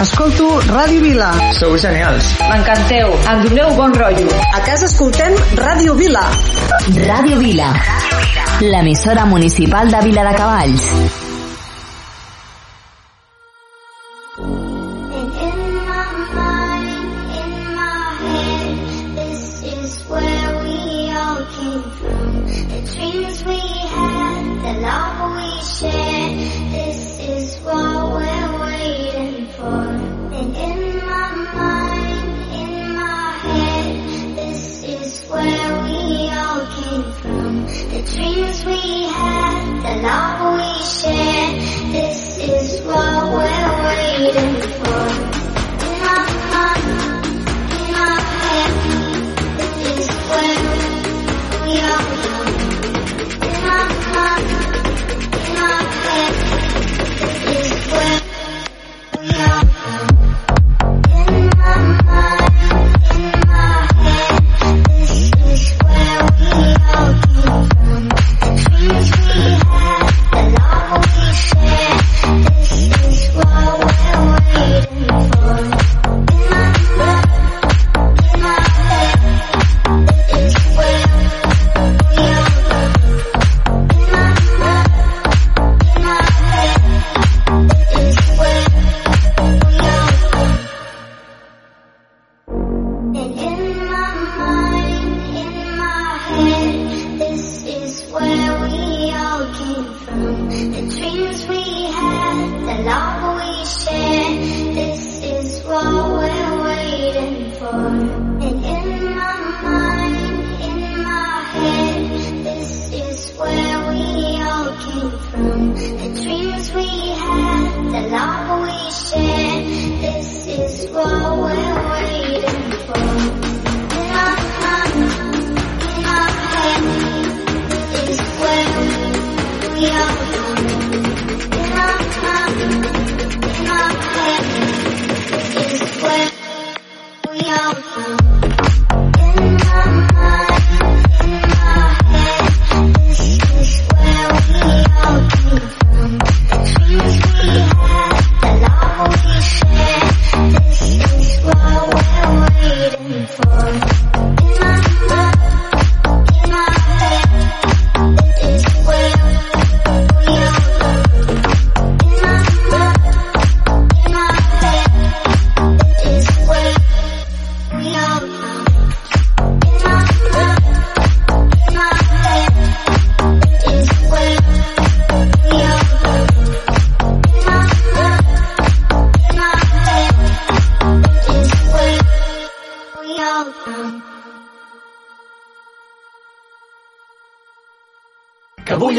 Escolto Ràdio Vila. Sou genials. M'encanteu. Em doneu bon rotllo. A casa escoltem Ràdio Vila. Ràdio Vila. L'emissora municipal de Vila de Cavalls.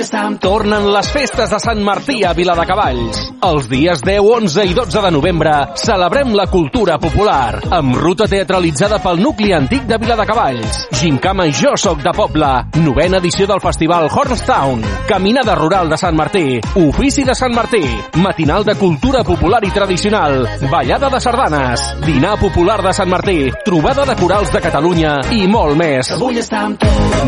festa. Tornen les festes de Sant Martí a Viladecavalls. Els dies 10, 11 i 12 de novembre celebrem la cultura popular amb ruta teatralitzada pel nucli antic de Viladecavalls. Gincama Jo Soc de Poble, novena edició del festival Hornstown, Caminada Rural de Sant Martí, Ofici de Sant Martí, Matinal de Cultura Popular i Tradicional, Ballada de Sardanes, Dinar Popular de Sant Martí, Trobada de Corals de Catalunya i molt més.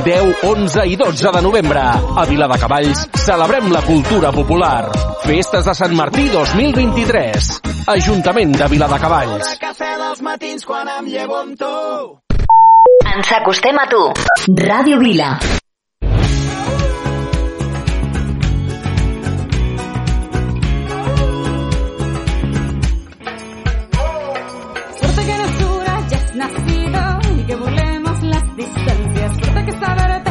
10, 11 i 12 de novembre a Viladecavalls Valls celebrem la cultura popular. Festes de Sant Martí 2023. Ajuntament de Viladecavalls. matins quan em llevo amb tu. Ens acostem a tu. Ràdio Vila. Suerte que nos dura, ya has nacido y que burlemos las distancias. Suerte que saber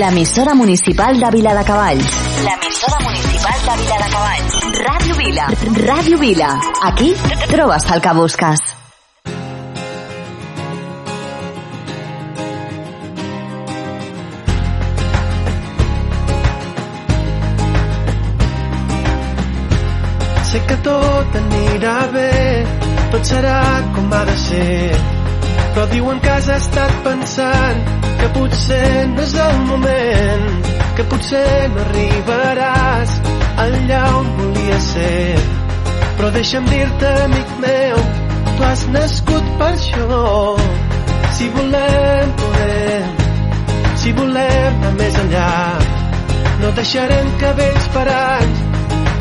L'emissora municipal de Vila de Cavalls. L'emissora municipal de Vila de Cavalls. Ràdio Vila. Ràdio Vila. Aquí trobes el que busques. Sé que tot anirà bé, tot serà com ha de ser. Però diuen que has estat pensant que potser no és el moment, que potser no arribaràs allà on volia ser. Però deixa'm dir-te, amic meu, tu has nascut per això. Si volem, podem, si volem anar més enllà, no deixarem que vells per anys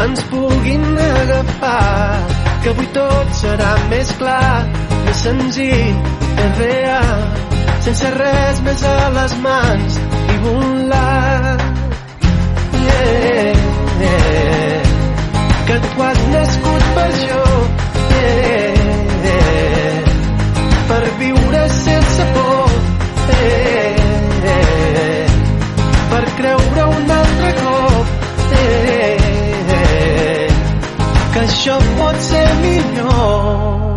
ens puguin agafar que avui tot serà més clar més senzill, més real sense res més a les mans i volar yeah, yeah. que tu has nascut per això yeah, yeah. per viure sense por yeah, yeah. per creure un altre cop yeah, yeah. que això pot ser millor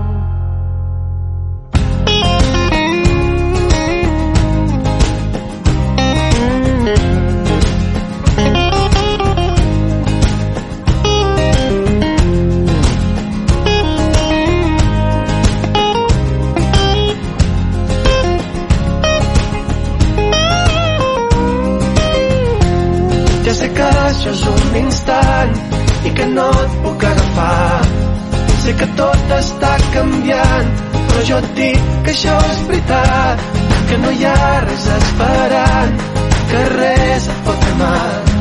instant i que no et puc agafar. Sé que tot està canviant, però jo et dic que això és veritat, que no hi ha res esperant, que res et pot fer mal,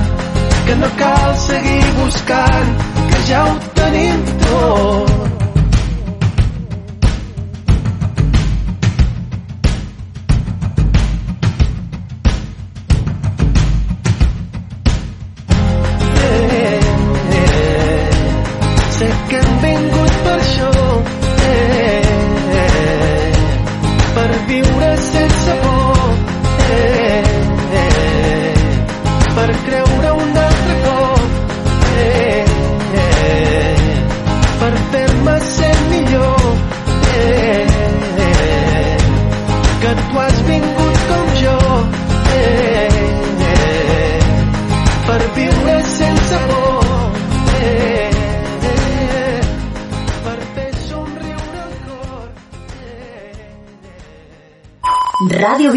que no cal seguir buscant, que ja ho tenim tot.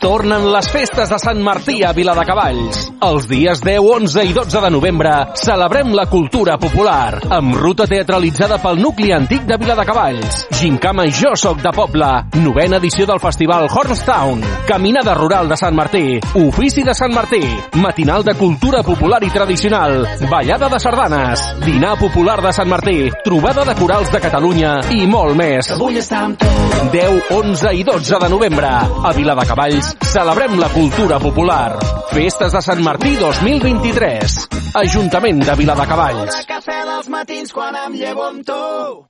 Tornen les festes de Sant Martí a Viladecavalls. Els dies 10, 11 i 12 de novembre celebrem la cultura popular amb ruta teatralitzada pel nucli antic de Viladecavalls. Gincama Jo Soc de Poble, novena edició del festival Hornstown, Caminada Rural de Sant Martí, Ofici de Sant Martí, Matinal de Cultura Popular i Tradicional, Ballada de Sardanes, Dinar Popular de Sant Martí, Trobada de Corals de Catalunya i molt més. 10, 11 i 12 de novembre, a Vila de Cavalls, celebrem la cultura popular. Festes de Sant Martí 2023. Ajuntament de Vila de Cavalls. Cafè dels matins quan em llevo amb tu.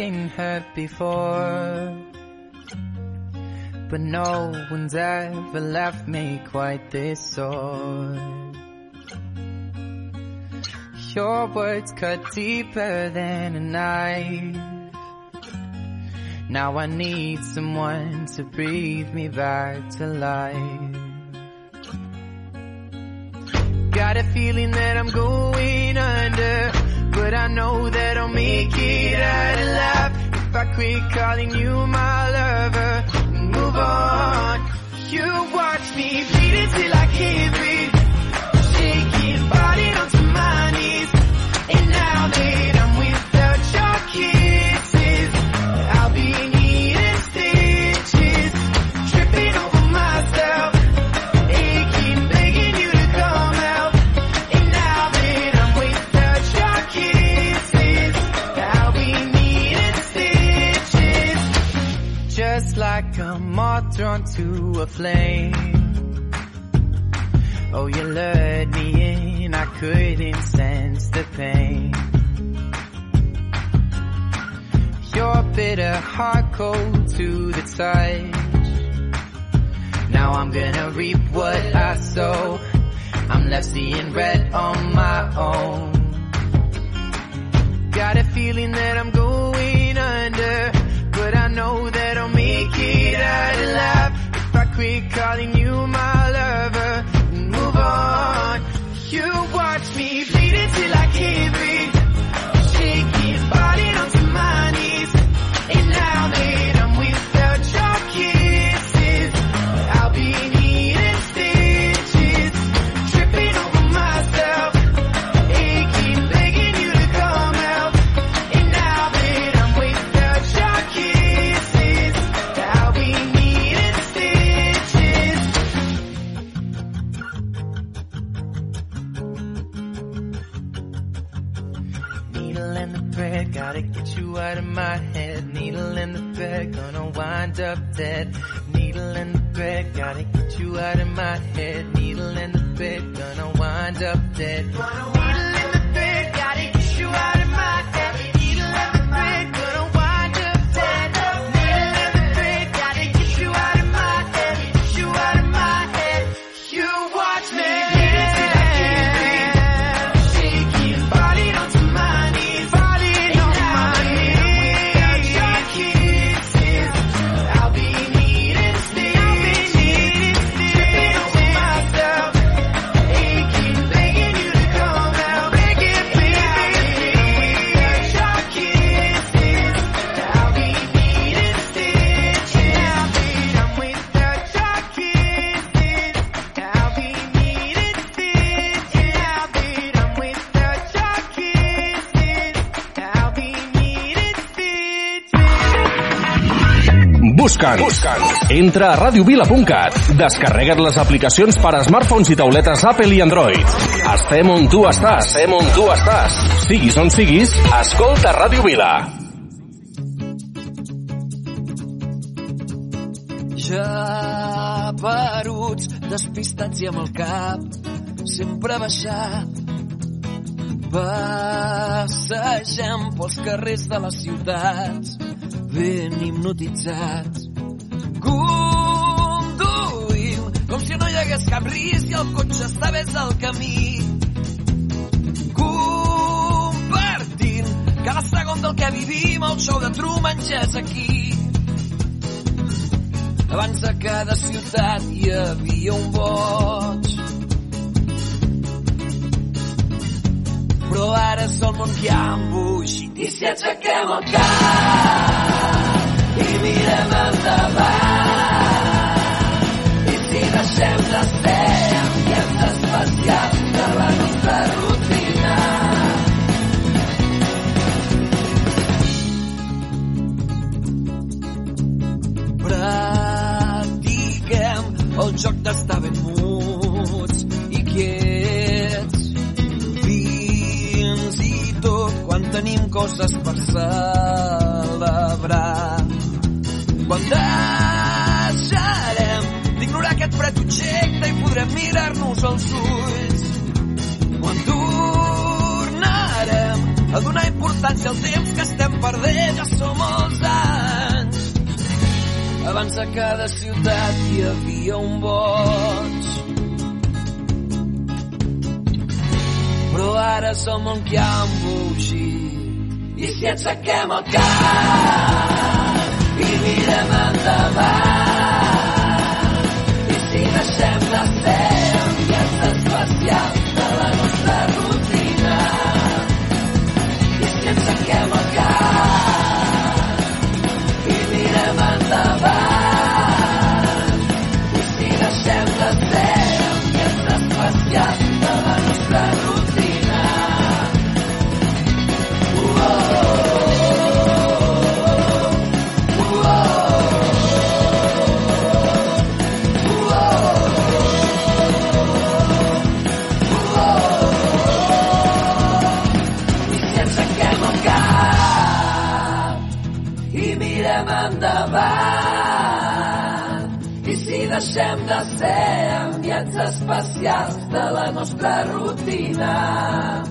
been hurt before. But no one's ever left me quite this sore. Your words cut deeper than a knife. Now I need someone to breathe me back to life. calling you. entra a radiovila.cat. Descarrega't les aplicacions per a smartphones i tauletes Apple i Android. Estem on tu estàs. Estem on tu estàs. Siguis on siguis, escolta Ràdio Vila. Ja paruts, despistats i amb el cap sempre baixat. Passegem pels carrers de les ciutats ben hipnotitzats. és el camí. Compartint cada segon del que vivim, el show de Truman ja és aquí. Abans a cada ciutat hi havia un boig. Però ara és el món que ha embuixit i si aixequem el cap i mirem endavant anys i el temps que estem perdent ja som molts anys. Abans a cada ciutat hi havia un boig. Però ara som on que ha embogit i si aixequem el cap i mirem endavant i si deixem la fe i viatge especial de la nostra ruta deixem de ser enviats especials de la nostra rutina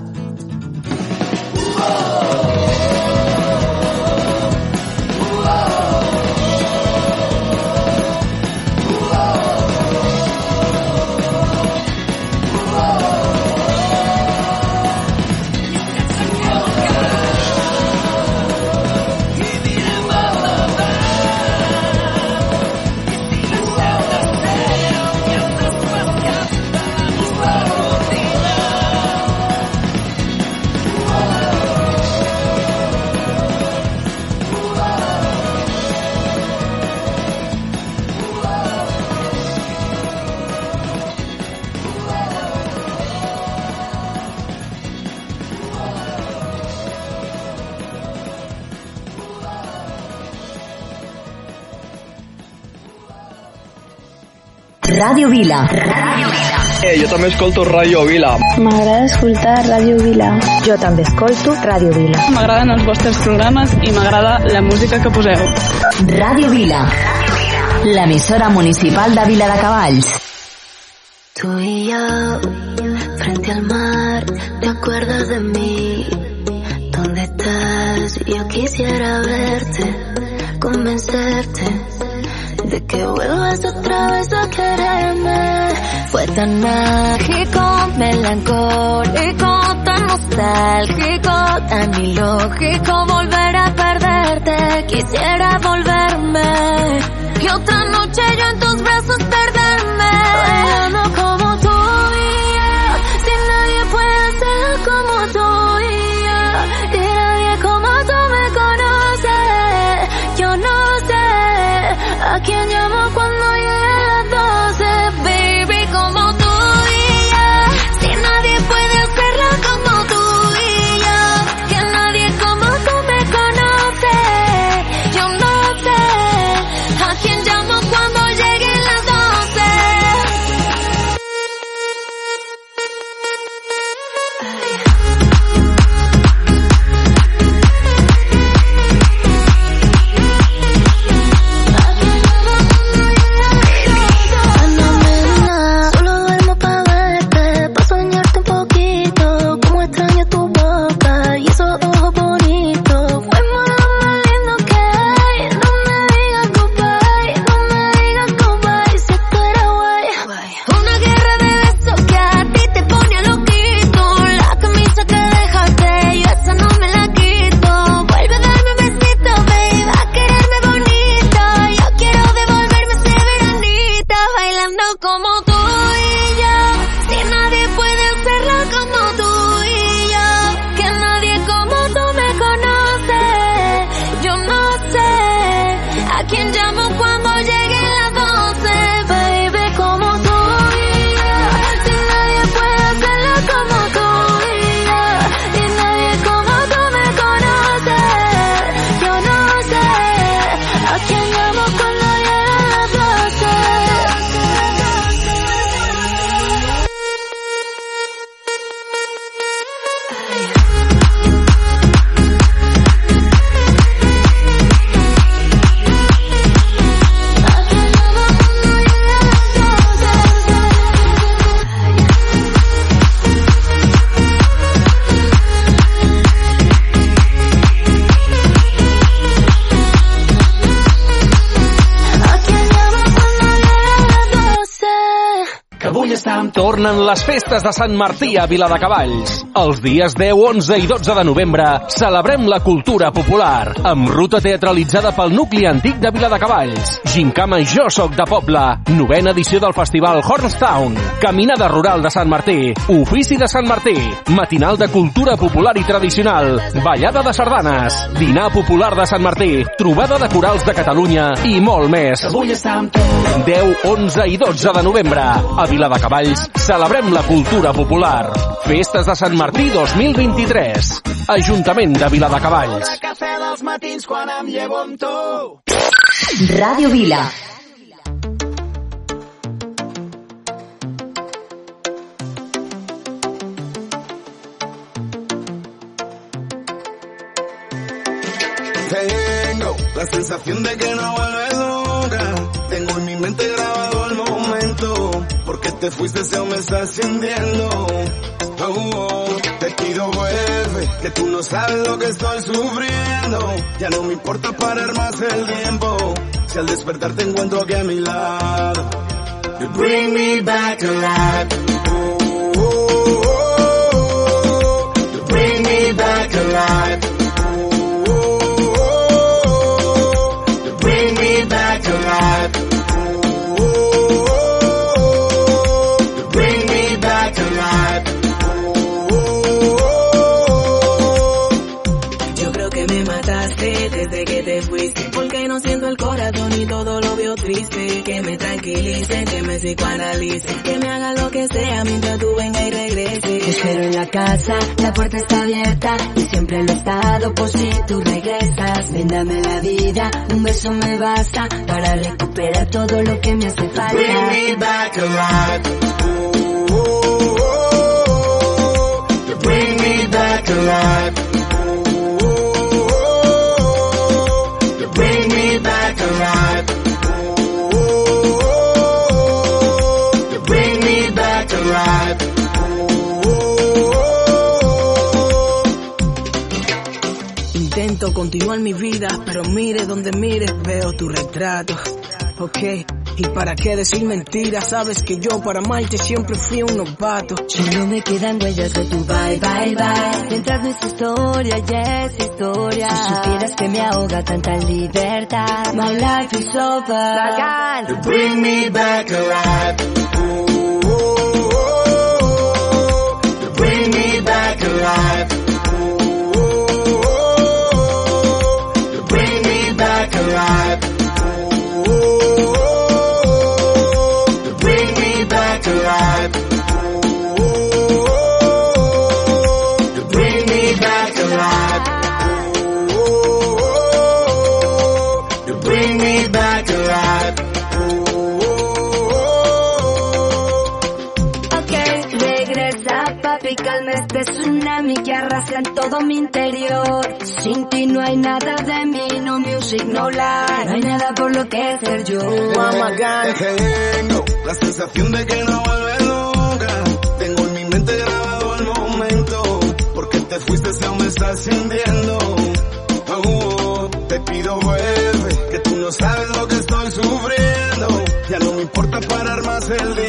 Ràdio Vila. Eh, jo també escolto Ràdio Vila. M'agrada escoltar Ràdio Vila. Jo també escolto Ràdio Vila. M'agraden els vostres programes i m'agrada la música que poseu. Ràdio Vila. L'emissora municipal de Vila de Cavalls. Tú y yo, frente al mar, ¿te acuerdas de mí? ¿Dónde estás? Yo quisiera verte, convencerte de que vuelvas otra vez a quererme. Tan mágico, melancólico, tan nostálgico, tan ilógico volver a perderte. Quisiera volverme y otra noche yo en tus brazos perderme. Bailando como tú y yo, si nadie puede hacerlo como tú y yo, y nadie como tú me conoce. Yo no sé a quién llamo cuando les festes de Sant Martí a Viladecavalls. Els dies 10, 11 i 12 de novembre celebrem la cultura popular amb ruta teatralitzada pel nucli antic de Viladecavalls. Gincama Jo soc de poble, novena edició del festival Hornstown, caminada rural de Sant Martí, ofici de Sant Martí, matinal de cultura popular i tradicional, ballada de sardanes, dinar popular de Sant Martí, trobada de corals de Catalunya i molt més. Vull estar amb tu. 10, 11 i 12 de novembre. A Viladecavalls celebrem la cultura popular. Festes de Sant Martí 2023. Ajuntament de Viladecavalls. Dels matins quan em llevo amb tu. Ràdio Vila. Tengo la sensación de que no te fuiste, se me está ascendiendo. Oh, oh, te pido vuelve, que tú no sabes lo que estoy sufriendo. Ya no me importa parar más el tiempo. Si al despertar te encuentro aquí a mi lado. You bring me back alive. Oh, oh, oh, oh. You bring me back alive. Psicoanalice Que me haga lo que sea mientras tú venga y regrese Te espero en la casa, la puerta está abierta y siempre lo he estado por si tú regresas. Ven, dame la vida, un beso me basta para recuperar todo lo que me hace falta. Bring me back alive. You bring me back alive. Continuar mi vida, pero mire donde mires veo tu retrato. Ok, y para qué decir mentiras, sabes que yo para amarte siempre fui un novato. Solo me quedan huellas de tu bye, bye, bye. Mientras nuestra historia ya es historia. Si supieras que me ahoga tanta libertad. My life is over. You bring me back alive. You bring me back alive. Alive. Tsunami que arrasa en todo mi interior. Sin ti no hay nada de mí, no music, no life. No hay nada por lo que ser yo. Tengo la sensación de que no vuelves nunca. Tengo en mi mente grabado el momento. Porque te fuiste, se me está ascendiendo. Oh, oh, te pido vuelve, que tú no sabes lo que estoy sufriendo. Ya no me importa parar más el tiempo.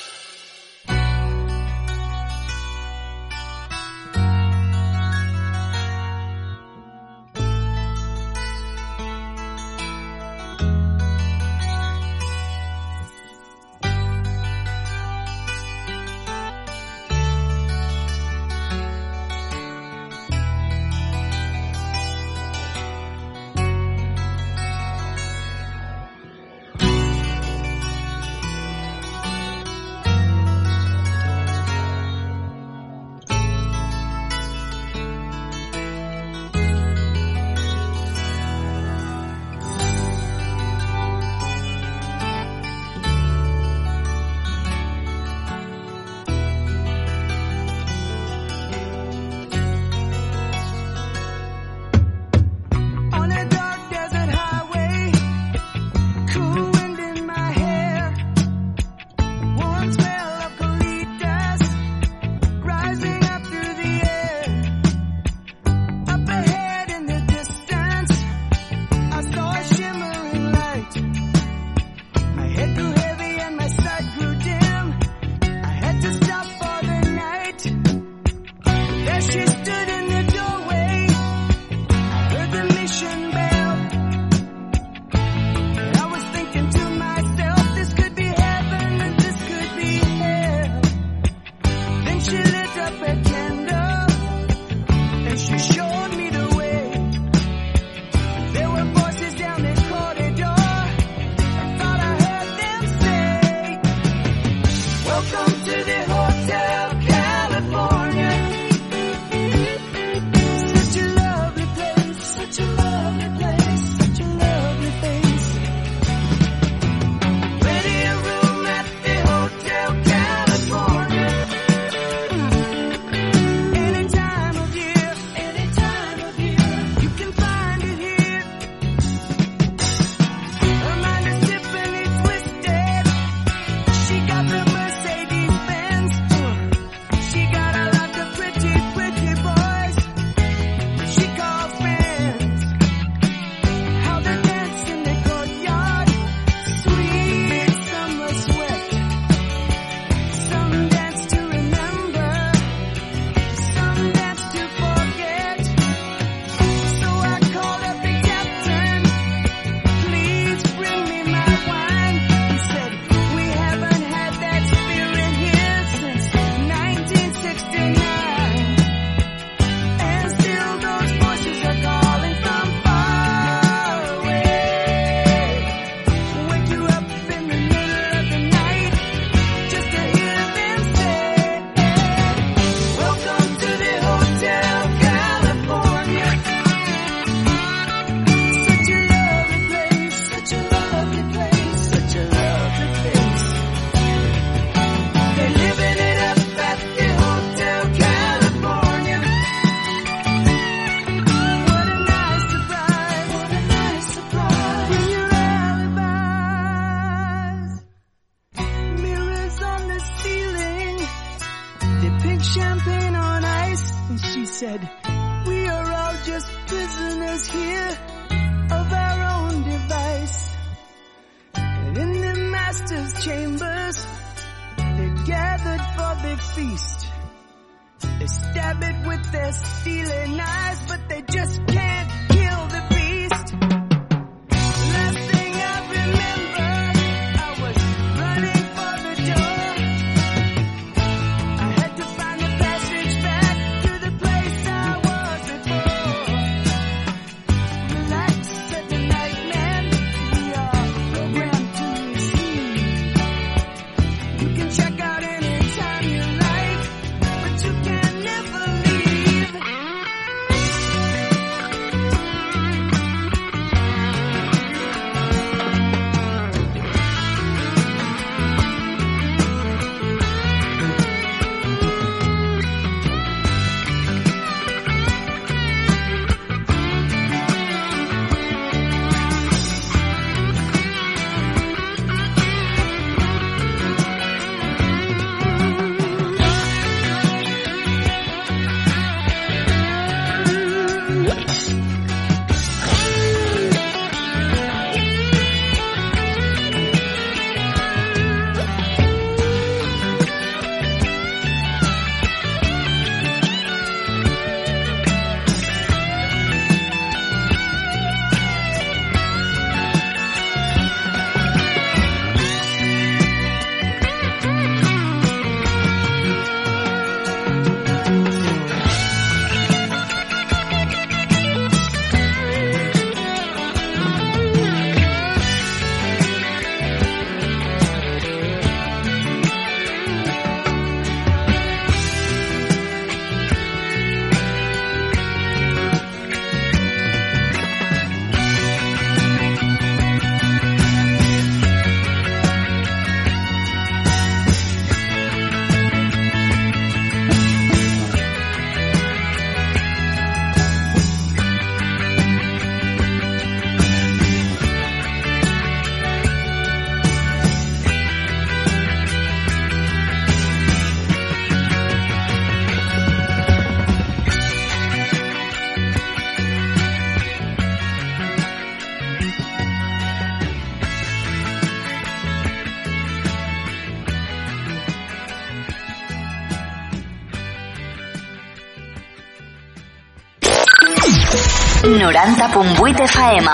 90.8 FM.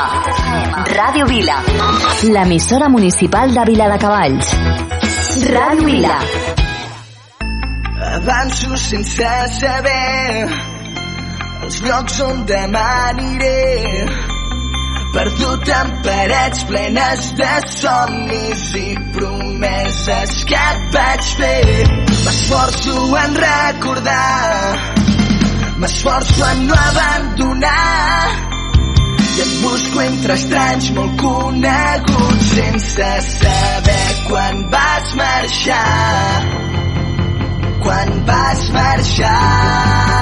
Ràdio Vila. L'emissora municipal de Vila de Cavalls. Ràdio Vila. Avanço sense saber els llocs on demà aniré perdut en parets plenes de somnis i promeses que et vaig fer. M'esforço en recordar, m'esforço en no abandonar busco entre estranys molt coneguts sense saber quan vas marxar. Quan vas marxar.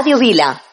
Radio Vila.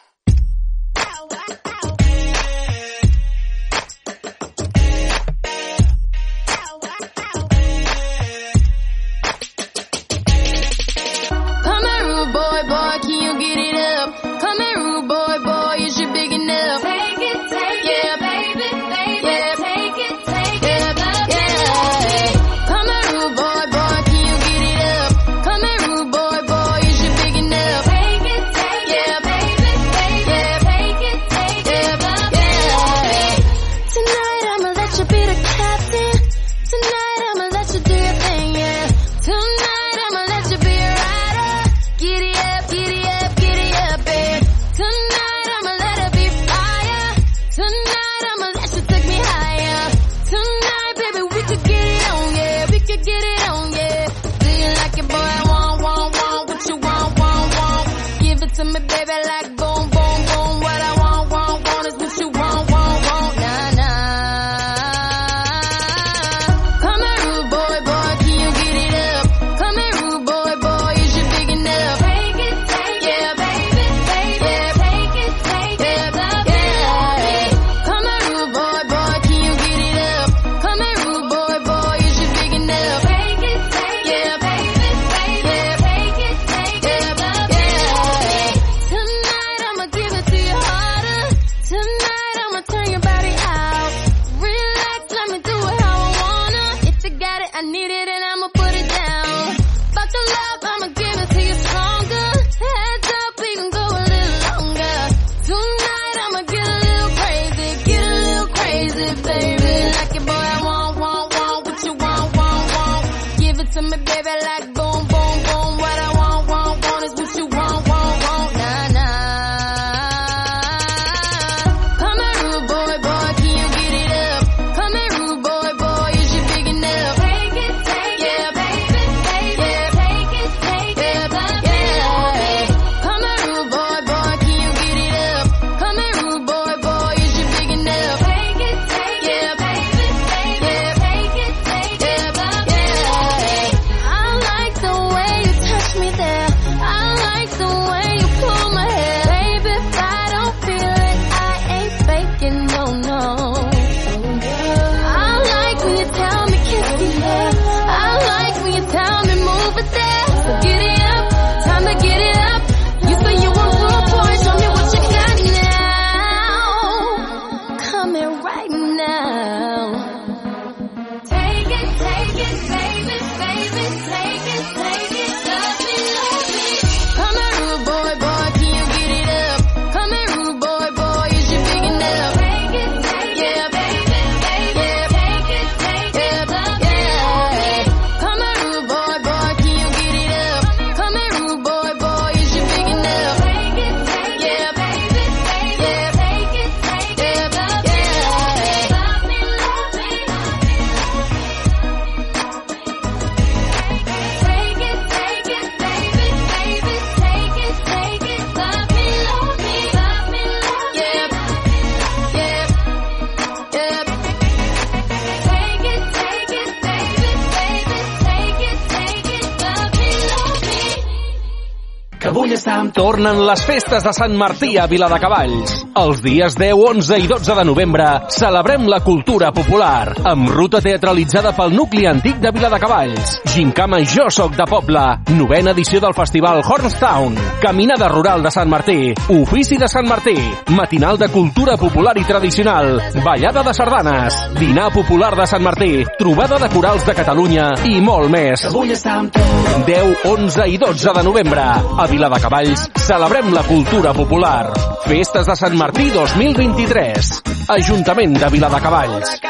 Tornen les festes de Sant Martí a Viladecavalls. Els dies 10, 11 i 12 de novembre celebrem la cultura popular amb ruta teatralitzada pel nucli antic de Viladecavalls. Gincama Jo Soc de Poble, novena edició del festival Hornstown, Caminada Rural de Sant Martí, Ofici de Sant Martí, Matinal de Cultura Popular i Tradicional, Ballada de Sardanes, Dinar Popular de Sant Martí, Trobada de Corals de Catalunya i molt més. Vull amb tu. 10, 11 i 12 de novembre. A Viladecavalls celebrem la cultura popular. Festes de Sant Martí. Martí 2023. Ajuntament de Viladecavalls.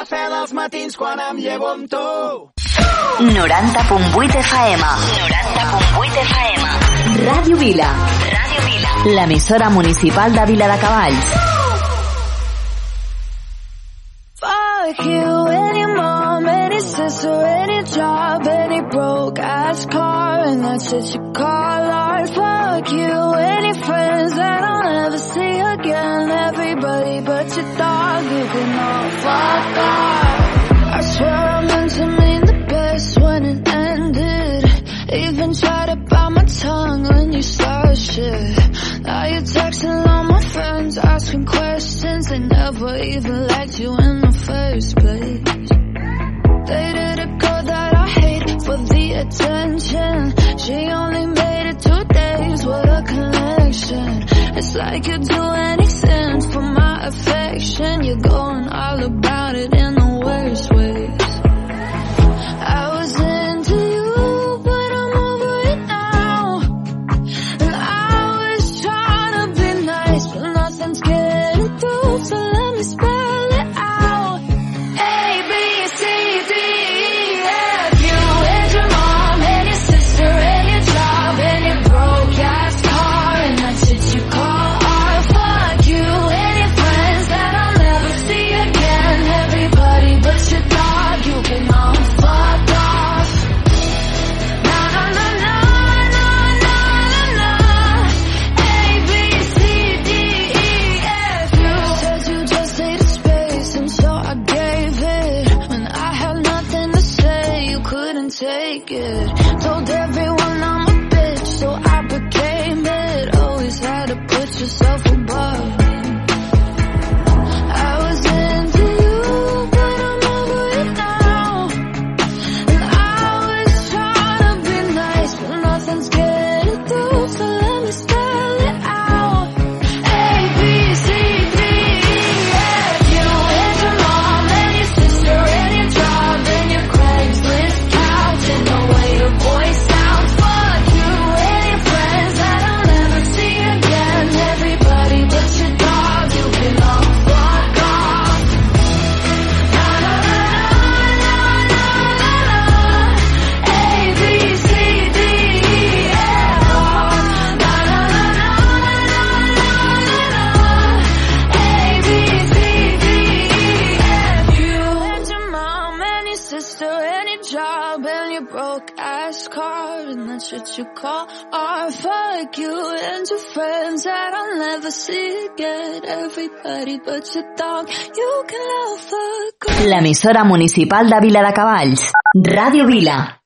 90.8 FM. 90.8 FM. Ràdio Vila. Ràdio Vila. L'emissora municipal de Viladecavalls. Fuck you, any mom, any sister, any job, any broke ass car, and that's just your call art. Fuck you, any friends that I never see again Everybody but your dog, you can all fuck off. I swear I meant to mean the best when it ended. Even tried to bite my tongue when you started. Shit Now you're texting all my friends, asking questions They never even liked you in the first place. Dated a girl that I hate for the attention. She only made it two days. with a connection. It's like you do anything for my affection. You're going all about it in the worst way. what you call or fuck you and your friends that I'll never see again? Everybody but your dog, you can love a girl. emisora municipal de Vila de Cavalls, Radio Vila.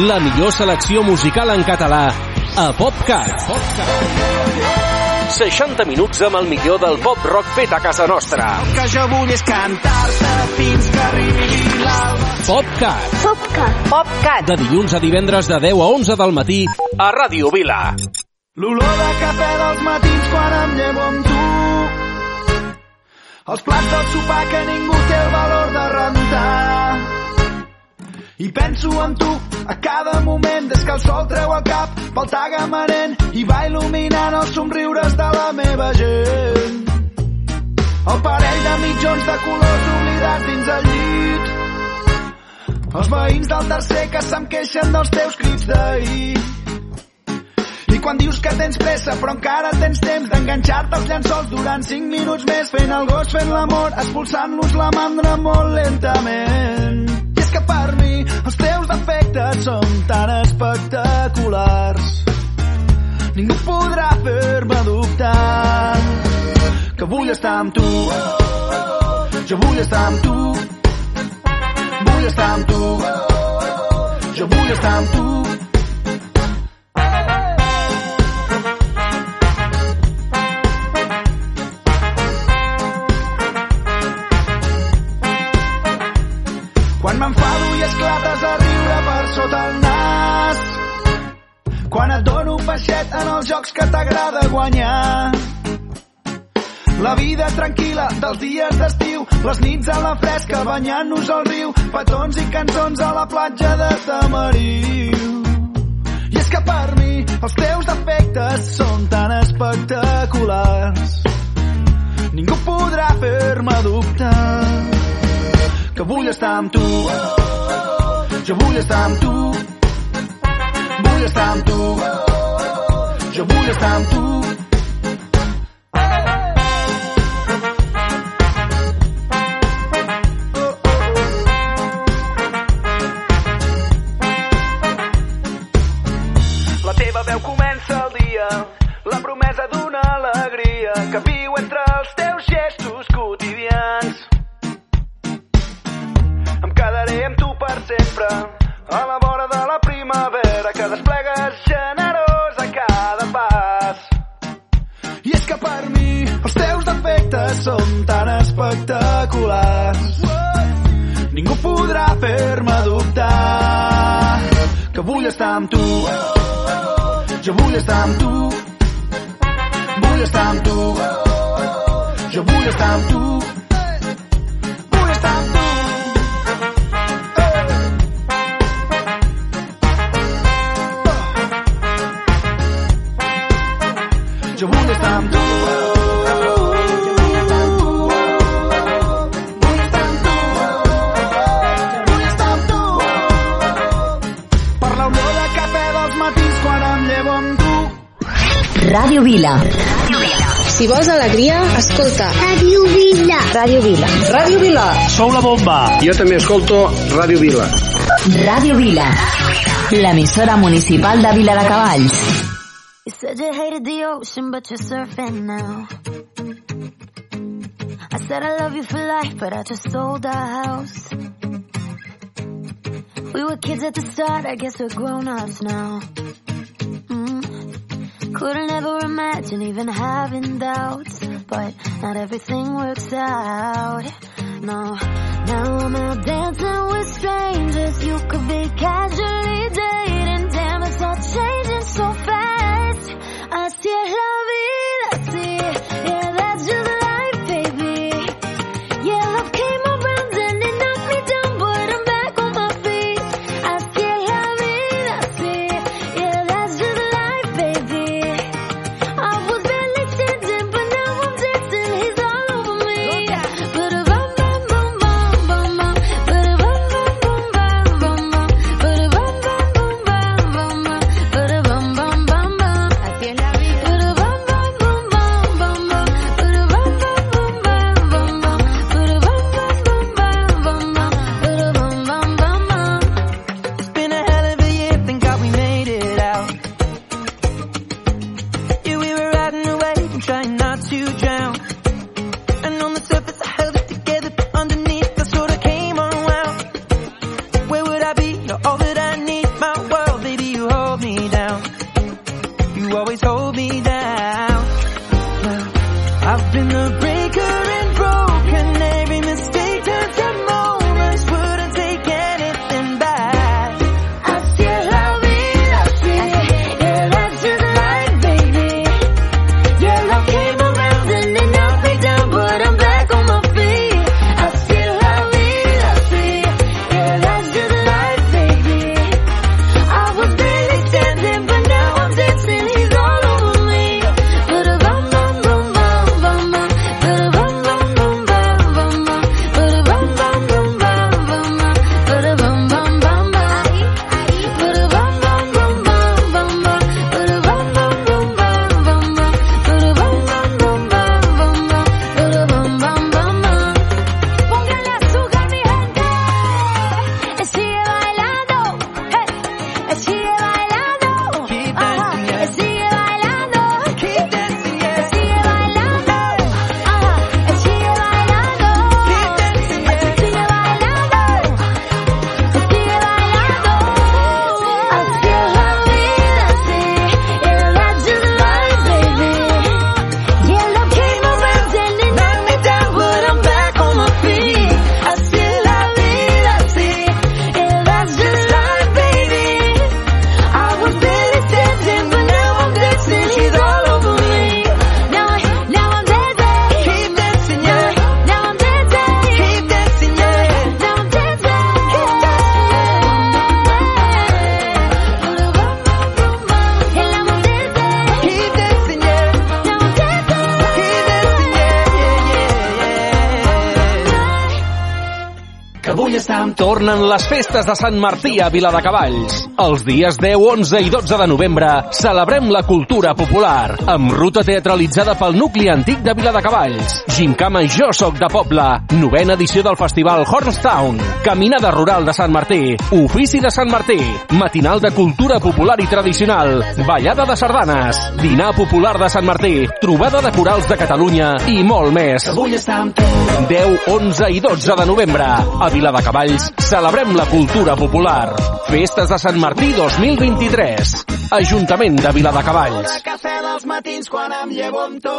La millor selecció musical en català a PopCat. 60 minuts amb el millor del pop rock fet a casa nostra. El que jo vull és cantar-te fins que arribi l'alba. PopCat. PopCat. PopCat. De dilluns a divendres de 10 a 11 del matí a Ràdio Vila. L'olor de cafè dels matins quan em llevo amb tu. Els plats del sopar que ningú té el valor de rentar. I penso en tu a cada moment des que el sol treu el cap pel tagamanent i va il·luminant els somriures de la meva gent. El parell de mitjons de colors oblidats dins el llit. Els veïns del tercer que se'm queixen dels teus crits d'ahir. I quan dius que tens pressa però encara tens temps d'enganxar-te als llençols durant 5 minuts més fent el gos, fent l'amor, expulsant-los la mandra molt lentament. Per mi. Els teus defectes són tan espectaculars. Ningú podrà fer-me dubtar que vull estar amb tu. Jo vull estar amb tu. Vull estar amb tu. Jo vull estar amb tu sota el nas. Quan et dono un peixet en els jocs que t'agrada guanyar. La vida tranquil·la dels dies d'estiu, les nits a la fresca banyant-nos al riu, petons i cançons a la platja de Tamariu. I és que per mi els teus defectes són tan espectaculars. Ningú podrà fer-me dubtar que vull estar amb tu. Jo vull estar amb tu. Vull estar amb tu. Jo vull estar amb tu. La comença el dia, la promesa d'una alegria que viu entre els teus gestos quotidians. Em per sempre, a la vora de la primavera que desplegues generós a cada pas. I és que per mi els teus defectes són tan espectaculars. Ningú podrà fer-me dubtar que vull estar amb tu. Jo vull estar amb tu. Vull estar amb tu. Jo vull estar amb tu. Ràdio Vila. Si vols alegria, escolta. Ràdio Vila. Ràdio Vila. Ràdio Vila. Sou la bomba. Jo també escolto Ràdio Vila. Ràdio Vila. L'emissora municipal de Vila de Cavalls. You said you hated the ocean, but you're surfing now. I said I love you for life, but I just sold our house. We were kids at the start, I guess we're grown-ups now. Couldn't ever imagine even having doubts, but not everything works out. No, now I'm out dancing with strangers. You could be casually dating, les festes de Sant Martí a Viladecavalls. Els dies 10, 11 i 12 de novembre celebrem la cultura popular amb ruta teatralitzada pel nucli antic de Viladecavalls. Gincama Jo Soc de Poble, novena edició del festival Hornstown, caminada rural de Sant Martí, ofici de Sant Martí, matinal de cultura popular i tradicional, ballada de sardanes, dinar popular de Sant Martí, trobada de corals de Catalunya i molt més. Vull estar amb tu. 10, 11 i 12 de novembre. A Viladecavalls celebrem la cultura popular. Festes de Sant Martí 2023. Ajuntament de llevo amb tu.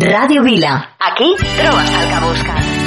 Ràdio Vila. Aquí trobes el que busques.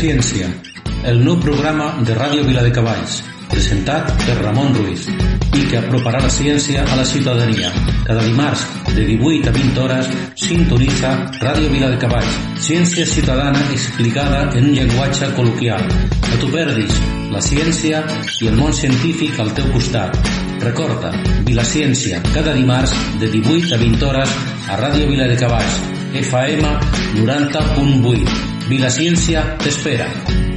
Vilaciència, el nou programa de Ràdio Viladecavalls, presentat per Ramon Ruiz i que aproparà la ciència a la ciutadania. Cada dimarts, de 18 a 20 hores, sintonitza Ràdio Viladecavalls, ciència ciutadana explicada en un llenguatge col·loquial. No t'ho perdis, la ciència i el món científic al teu costat. Recorda, Vilaciència, cada dimarts, de 18 a 20 hores, a Ràdio Viladecavalls, FM 90.8. Vilaciència t'espera. Ràdio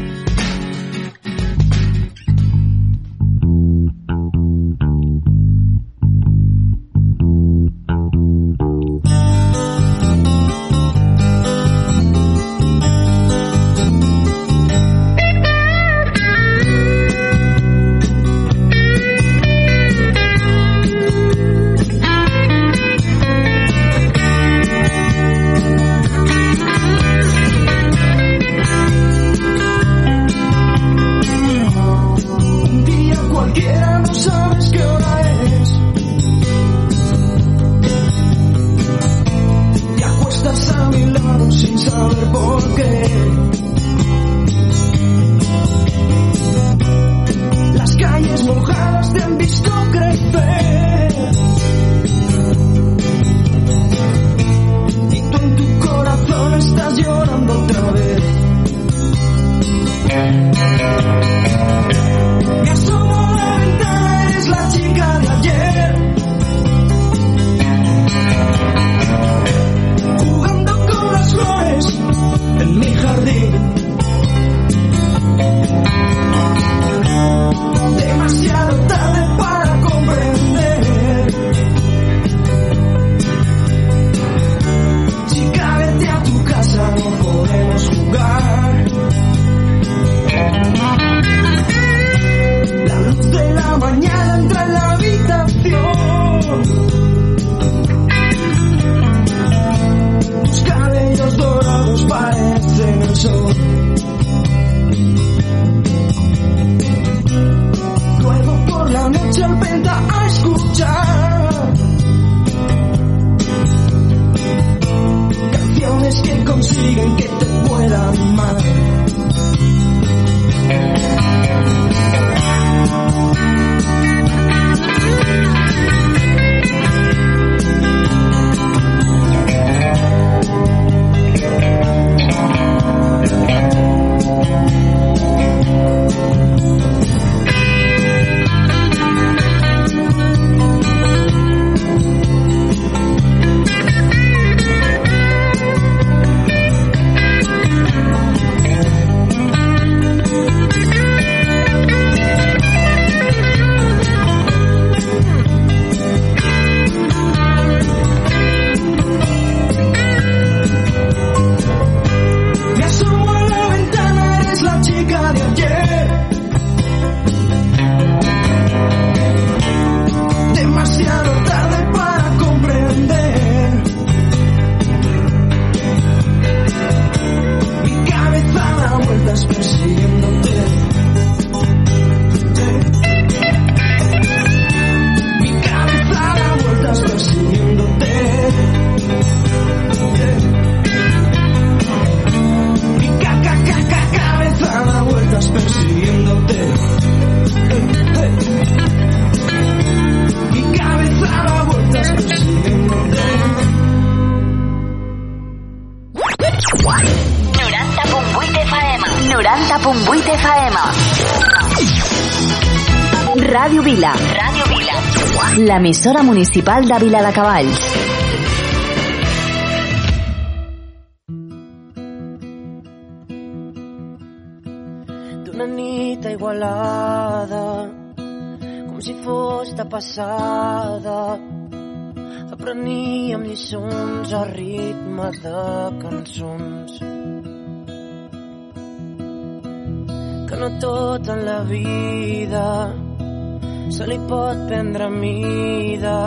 L'emissora municipal de Vila de Cavalls. d'una nit Igualada com si fos de passada apreníem lliçons a ritme de cançons que no tot en la vida se li pot prendre mida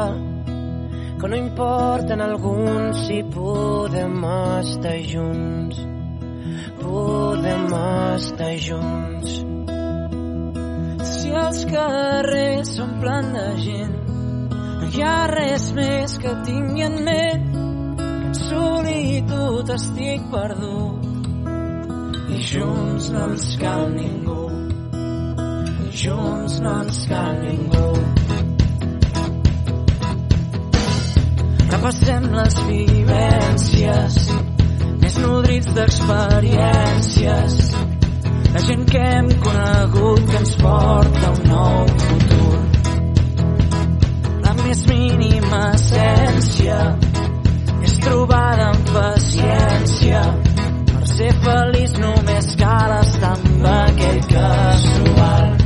que no importa en alguns si podem estar junts podem estar junts. Si els carrers s'omplen de gent, no hi ha res més que tingui en ment que en solitud estic perdut. I junts no ens cal ningú, junts no ens cal ningú. Repassem les vivències més nodrits d'experiències. La gent que hem conegut que ens porta un nou futur. La més mínima essència és trobada amb paciència. Per ser feliç només cal estar amb aquell aquell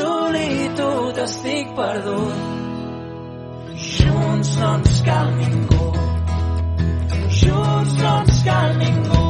solitud estic perdut junts no ens cal ningú junts no ens cal ningú.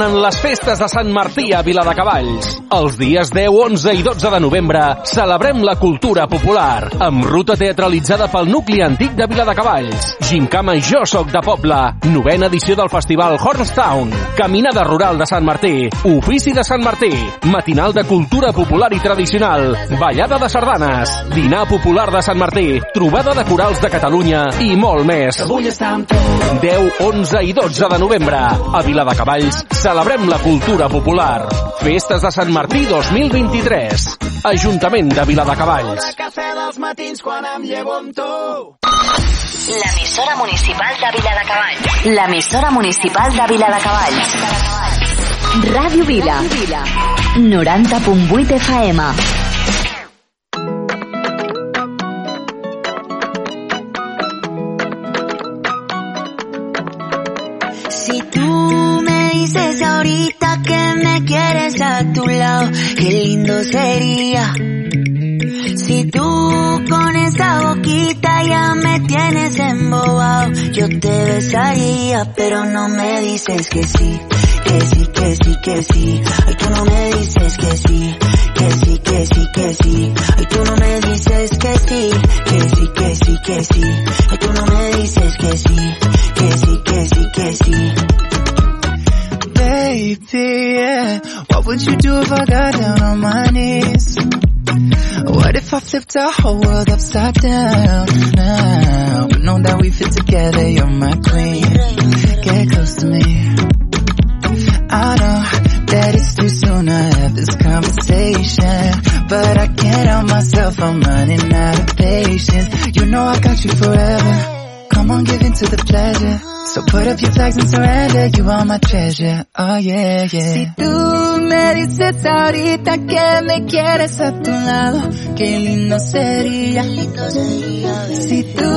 Estar amb... Tornen les festes de Sant Martí a Viladecavalls. Els dies 10, 11 i 12 de novembre celebrem la cultura popular amb ruta teatralitzada pel nucli antic de Viladecavalls. Gincama Jo Soc de Poble, novena edició del festival Hornstown, caminada rural de Sant Martí, ofici de Sant Martí, matinal de cultura popular i tradicional, ballada de sardanes, dinar popular de Sant Martí, trobada de corals de Catalunya i molt més. Vull estar amb tu. 10, 11 i 12 de novembre. A Viladecavalls celebrem la cultura popular. Festes de Sant Martí 2023. Ajuntament de Viladecavalls. cafè dels matins quan em llevo amb tu. L'emissora municipal de Viladecavalls. L'emissora municipal de Viladecavalls. Ràdio Vila. 90.8 FM. Tu qué lindo sería. Si tú con esa boquita ya me tienes embobado, yo te besaría, pero no me dices que sí, que sí, que sí, que sí. Ay, tú no me dices que sí, que sí, que sí, que sí. Ay, tú no me dices que sí, que sí, que sí, que sí. Ay, tú no me dices que sí, que sí, que sí, que sí. Yeah. What would you do if I got down on my knees? What if I flipped our whole world upside down now? We know that we fit together, you're my queen. Get close to me. I know that it's too soon to have this conversation, but I can't help myself, I'm running out of patience. You know I got you forever. Come on, give in to the pleasure. So put up your flags and surrender, you are my treasure. Oh yeah, yeah. Si tú me dices ahorita que me quieres a tu lado, qué lindo sería. Si tú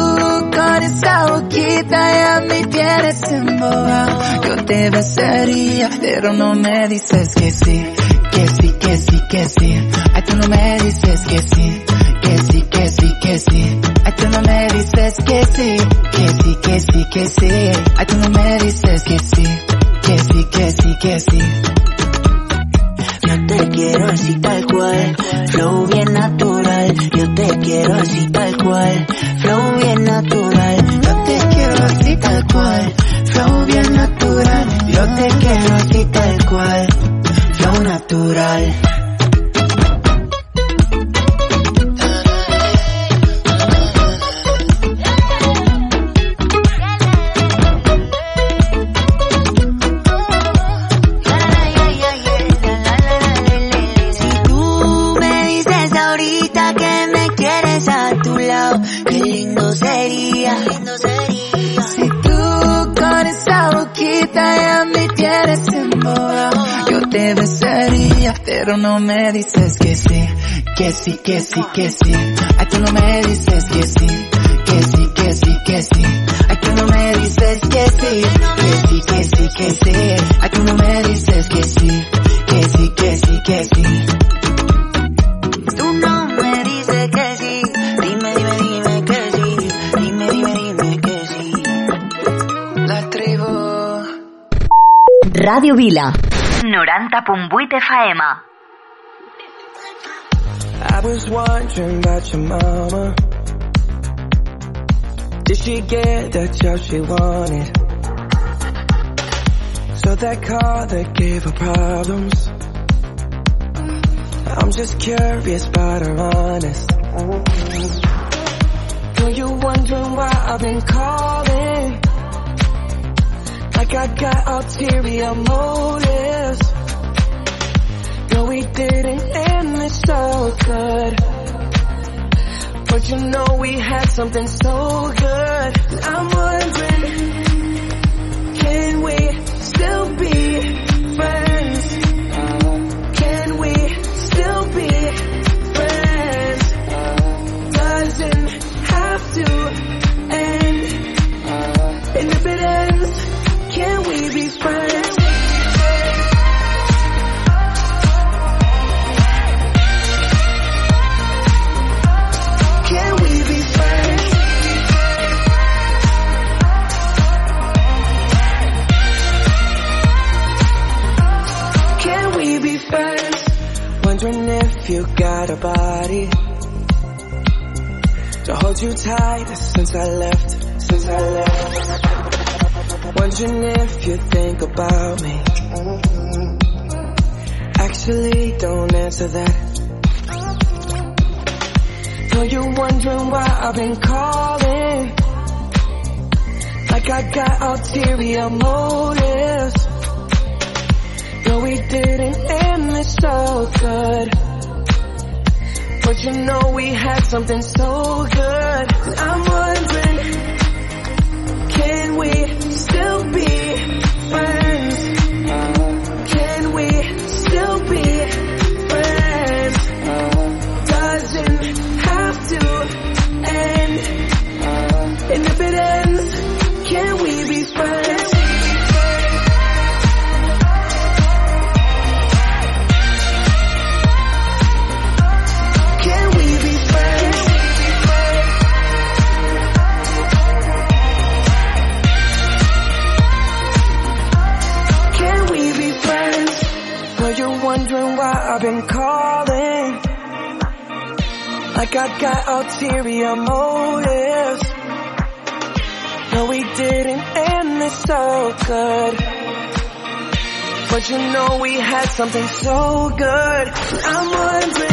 con esa boquita ya me tienes embobado, yo te besaría, pero no me dices que sí, que sí, que sí, que sí. Ay, tú no me dices que sí, que sí, que sí, que sí. Ay, tú no me dices que sí, que sí, que sí, que sí. Ay, tú no me dices que sí, que sí, que sí, que sí. Yo te quiero así tal cual, flow bien natural. Yo te quiero así tal cual, flow bien natural. Yo te quiero así tal cual, flow bien natural. Yo te quiero así tal cual, flow natural. Te besaría, pero no me dices que sí, que sí, que sí, que sí. Ay, tú no me dices que sí, que sí, que sí, que sí. Ay, tú no me dices que sí, que sí, que sí, que sí. Ay, tú no me dices que sí, que sí, que sí, que sí. Tú no me dices que sí, dime, dime, dime que sí, dime, dime, dime que sí. La. Ràdio Vila. 90.8 FM. I was wondering about your mama. Did she get that job she wanted? So that car that gave her problems. I'm just curious about her honest. Girl, you wondering why I've been calling? Like I got ulterior motives. We didn't end this so good. But you know we had something so good. I'm wondering, can we still be your body. To hold you tight since I left, since I left. Wondering if you think about me. Actually, don't answer that. Know you're wondering why I've been calling. Like I got ulterior motives. No, we didn't end this so good. But you know we had something so good. I'm wondering, can we still be friends? I got ulterior motives. No, we didn't end this so good. But you know we had something so good. I'm wondering,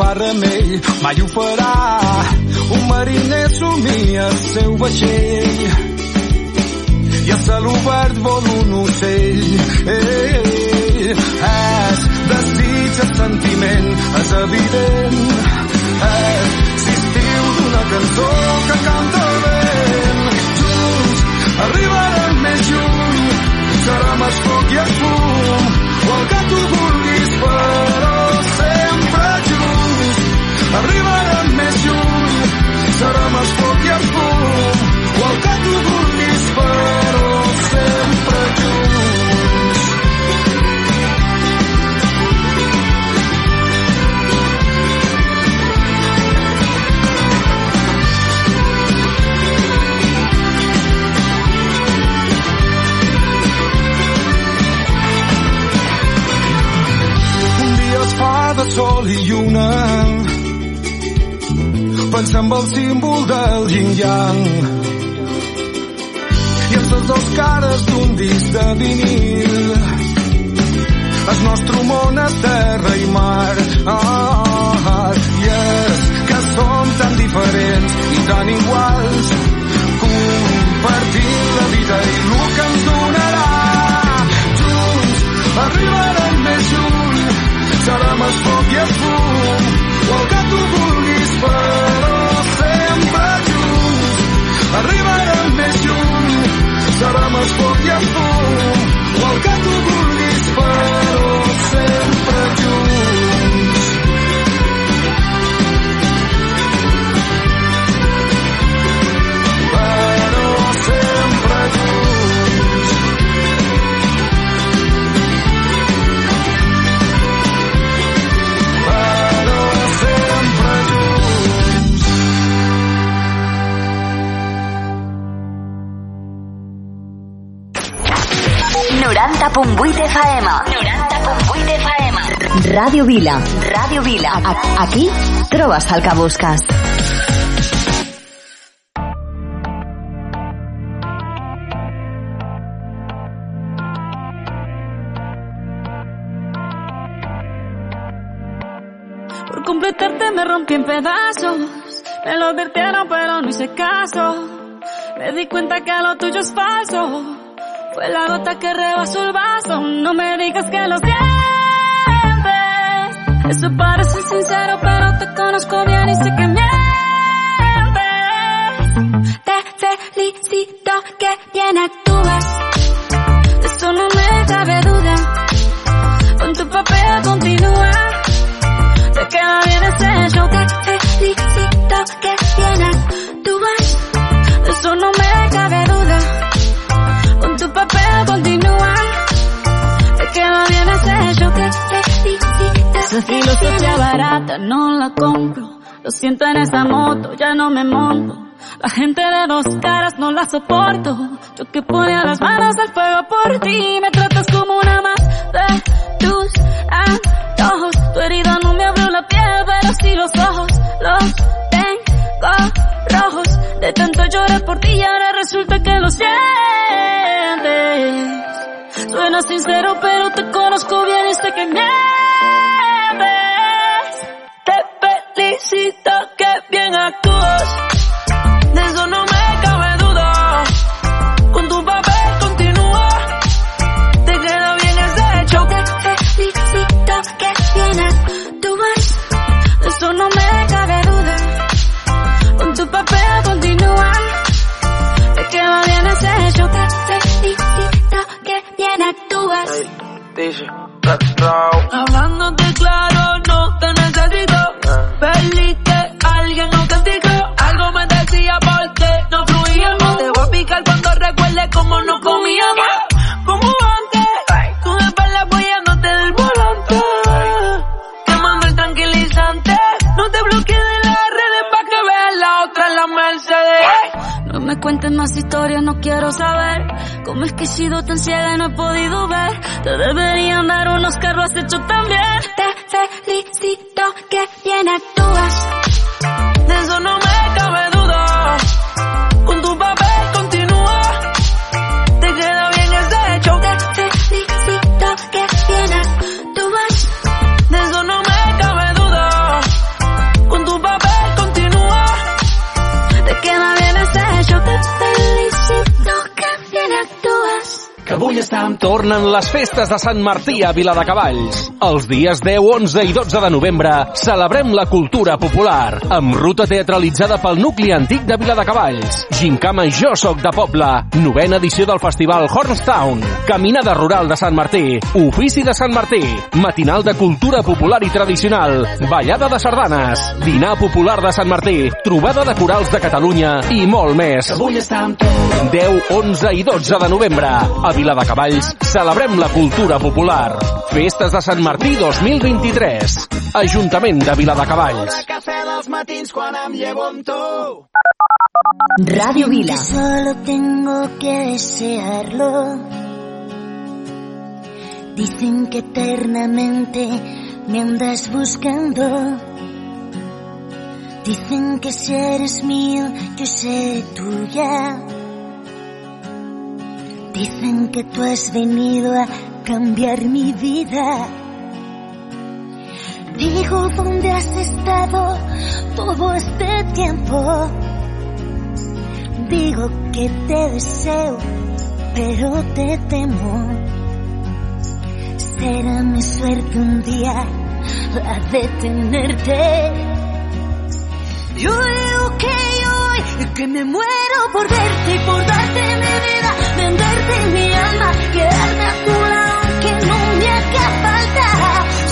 Fa remei, mai ho farà. Un mariner somia el seu vaixell. I a cel obert vol un ocell. Ei, és desig, el sentiment, és evident. És l'estiu d'una cançó que canta el vent. be FM. Ràdio Vila. Ràdio Vila. Aquí trobes el. Por invitarte me rompí en pedazos. Me lo advirtieron pero no hice caso. Me di cuenta que lo tuyo es falso. Fue la gota que rebasó el vaso. No me digas que lo sientes. Eso parece sincero, pero te conozco bien y sé que mientes. Te felicito que bien. Barata no la compro. Lo siento en esa moto, ya no me monto. La gente de dos caras no la soporto. Yo que ponía las manos al fuego por ti. Me tratas como una más de tus antojos. Tu herida no me abrió la piel, pero sí los ojos. Los tengo rojos. De tanto lloré por ti y ahora resulta que lo sientes. Suena sincero, pero te conozco bien Te felicito que bien actúas. Cómo es que he sido tan ciega y no he podido ver. Te deberían dar unos lo has hecho también. Te felicito que Tornen les festes de Sant Martí a Viladecavalls. Els dies 10, 11 i 12 de novembre celebrem la cultura popular amb ruta teatralitzada pel nucli antic de Viladecavalls. Gincama Jo Soc de Poble, novena edició del festival Hornstown, caminada rural de Sant Martí, ofici de Sant Martí, matinal de cultura popular i tradicional, ballada de sardanes, dinar popular de Sant Martí, trobada de corals de Catalunya i molt més. Avui està amb tu. 10, 11 i 12 de novembre. A Viladecavalls celebrem la cultura popular. Festes de Sant Martí 2023. Ajuntament de Viladecavalls. cafè dels matins quan em llevo amb tu. Radio Vila. Solo tengo que desearlo. Dicen que eternamente me andas buscando. Dicen que si eres mío, yo seré tuya. Dicen que tú has venido a cambiar mi vida. Digo, ¿dónde has estado todo este tiempo? Digo que te deseo, pero te temo. Será mi suerte un día a detenerte. Yo digo que yo que me muero por verte y por darte mi vida, venderte mi alma, quedarme a tu lado que no me haga falta,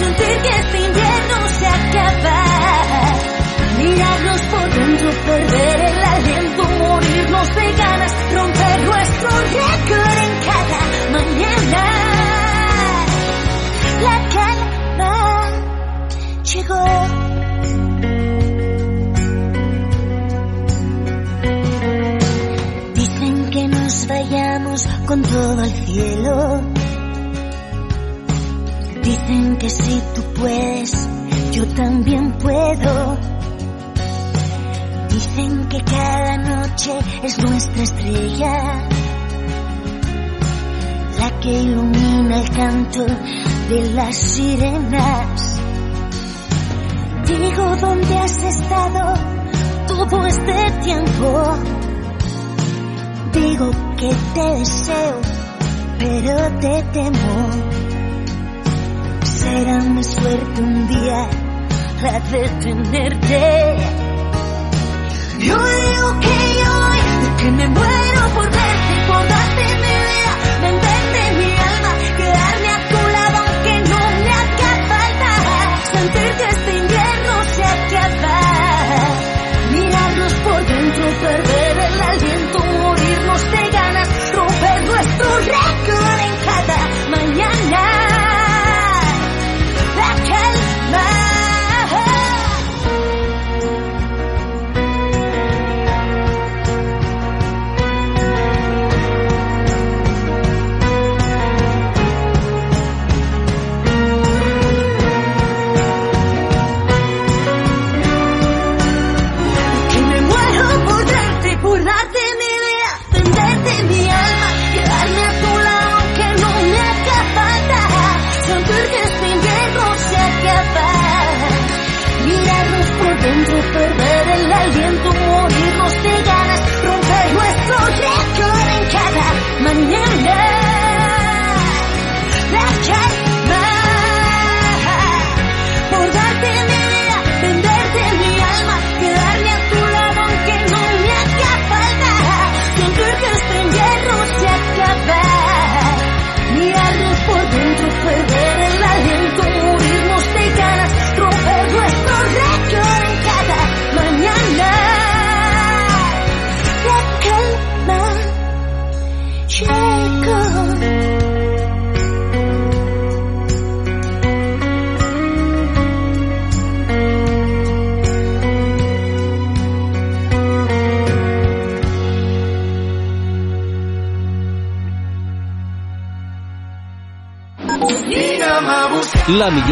sentir que este invierno se acaba, mirarnos por dentro, perder el aliento, morirnos de ganas, romper nuestro récord en cada mañana. La calma llegó. con todo el cielo. Dicen que si tú puedes, yo también puedo. Dicen que cada noche es nuestra estrella, la que ilumina el canto de las sirenas. Digo, ¿dónde has estado todo este tiempo? Digo que te deseo, pero te temo. Será mi suerte un día la de tenerte. Yo digo que yo, que me muero por verte.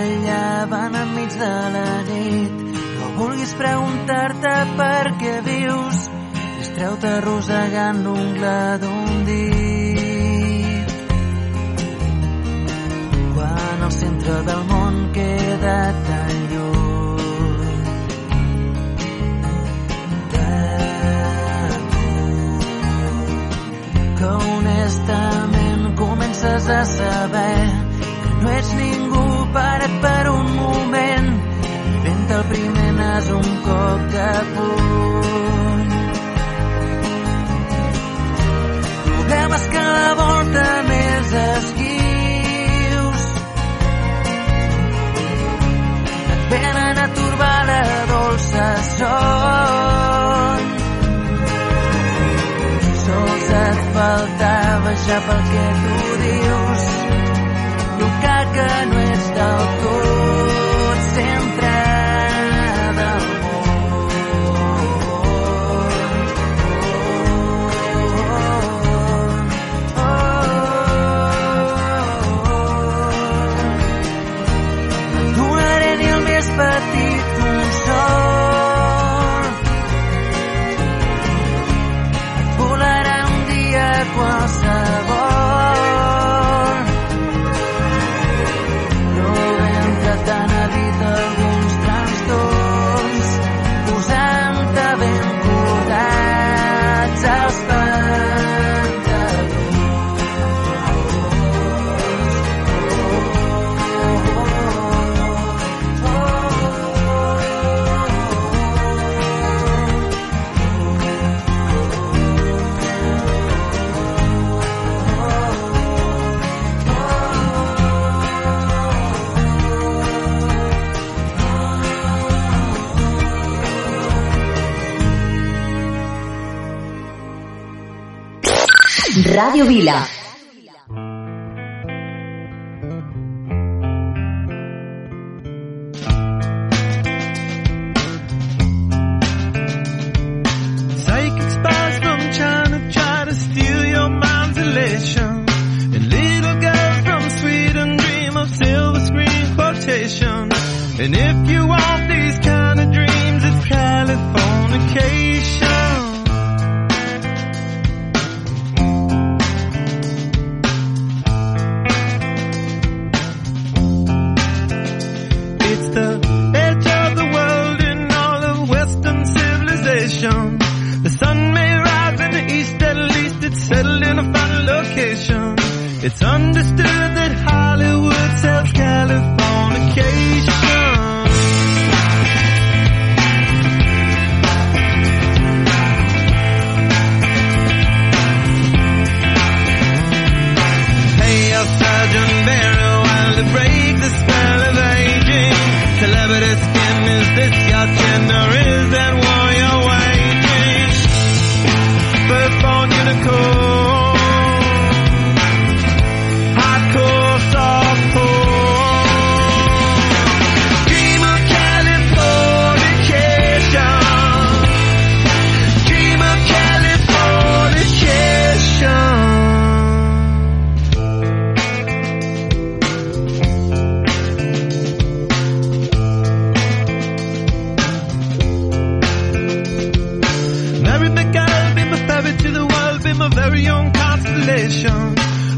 Desvetllaven enmig de la nit, no vulguis preguntar-te per què vius, distreu-te arrossegant l'ungla d'un dit. Quan el centre del món queda tan que honestament comences a saber que no ets ningú parat per un moment. I vent el primer nas un cop de puny. Problemes que la volta més esquius. Et venen a turbar la dolça son. Sols et faltava ja pel que tu dius. Tocar que no ets screen quotation. And if you It's understood that Hollywood sells Californication. Pay your surgeon very well to break the spell of aging. Celebrity skin, is this your chin or is that war you're waging? Firstborn unicorn,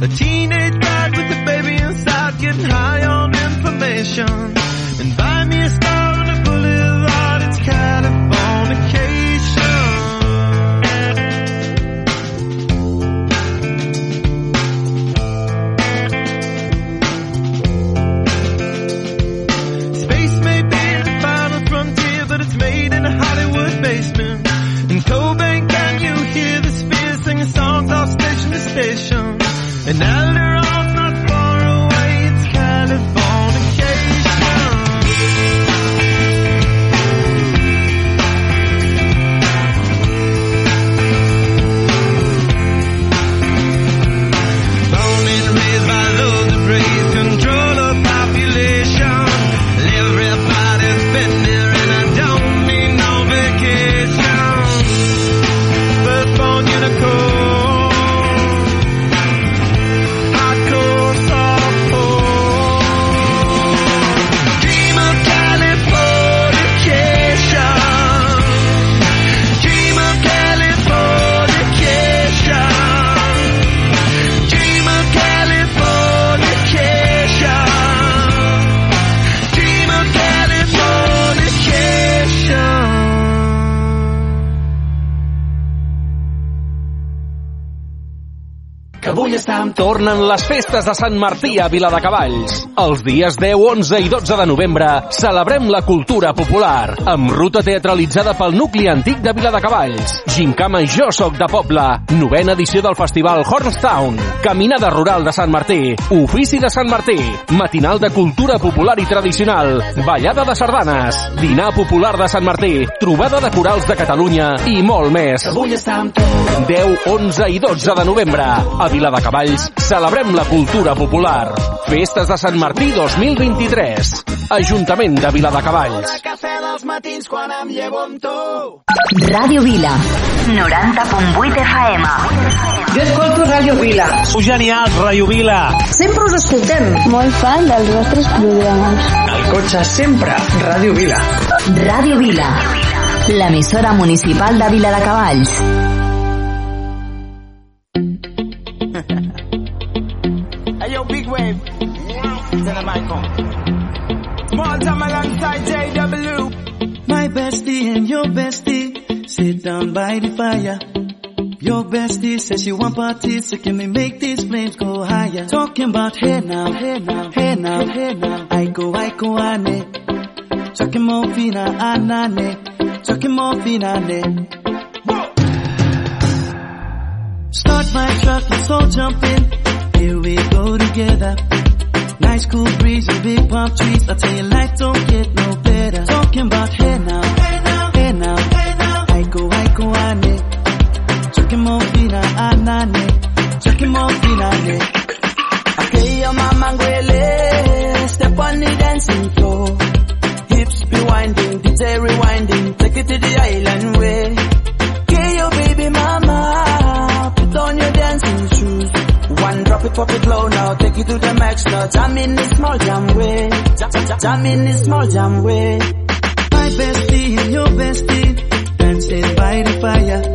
A teenage les festes de Sant Martí a Viladecavalls. Els dies 10, 11 i 12 de novembre celebrem la cultura popular amb ruta teatralitzada pel nucli antic de Viladecavalls. Gincama Jo soc de poble. Novena edició del festival Hornstown. Caminada rural de Sant Martí. Ofici de Sant Martí. Matinal de cultura popular i tradicional. Ballada de sardanes. Dinar popular de Sant Martí. Trobada de corals de Catalunya i molt més. Vull estar amb tu. 10, 11 i 12 de novembre. A Viladecavalls celebrem la cultura popular. Festes de Sant Martí 2023. Ajuntament de matins quan em llevo amb tu. Ràdio Vila. 90.8 FM. Jo escolto Ràdio Vila. Sou genials, Ràdio Vila. Sempre us escoltem. Molt fan dels vostres programes. Al cotxe sempre, Ràdio Vila. Ràdio Vila. L'emissora municipal de Viladecavalls. Hey On. Small time alongside JW. My bestie and your bestie sit down by the fire. Your bestie says she want parties, so can we make these flames go higher? Talking about hey now, hey now, hey now, hey now. I go, I go, ane. Talking more fina, ah, anane. Talking more fina, ne. Start my truck, let's all jump in. Here we go together. Nice cool breeze and big palm trees. I tell you, life don't get no better. Talking about hey now, hey now, hey now, hey now. I go, I go, I ane. Talking more fina, anane. Talking more fina, ne. Okay, your mama ngwele. Step on the dancing floor. Hips be winding, DJ rewinding. Take it to the island way. Drop it, pop it low now. Take it to the max now. Jam in the small jam way. Jam, in the small jam way. My bestie your bestie dancing by the fire.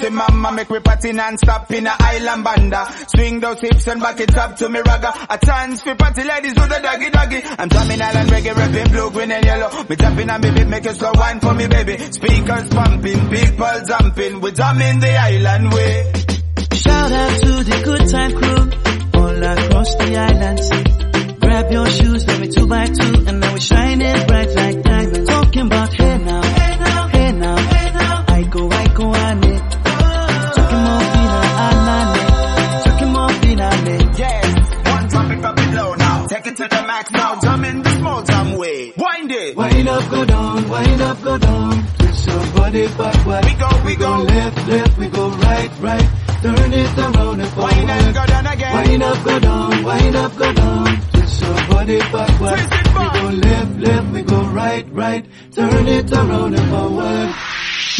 Hoochie mama Make we party non-stop in a island banda. Swing those hips and back it up to me ragga. A chance for party ladies do the doggy doggy. I'm drumming island reggae, rapping blue, green and yellow. Me on me beat, make you slow wine for me baby. Speakers pumping, people jumping. We drumming the island way. Shout out to the good time crew all across the island. Grab your shoes, let me two by two, and now we shining bright like diamonds. Talking about it Wind up, go down, wind up, go down. Twist your body backward. We go, we go. left, left, we go right, right. Turn it around and forward. Wind and go down again Wind up, go down, wind up, go down. Twist your body backward. Twist it back. We go left, left, we go right, right. Turn it around and forward.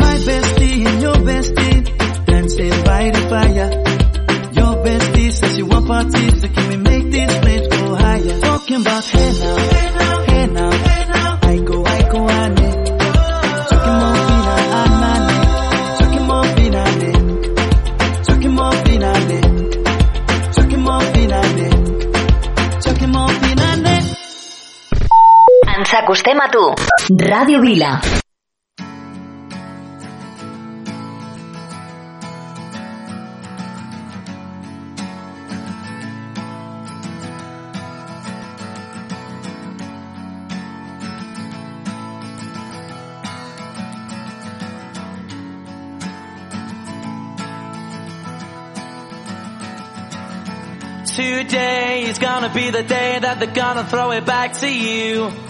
My bestie and your bestie dancing by the fire. Your bestie says she want parties, so can we make these flames go higher? Talking about hey now, hey now, Ràdio Vila. Today is gonna be the day that they're gonna throw it back to you.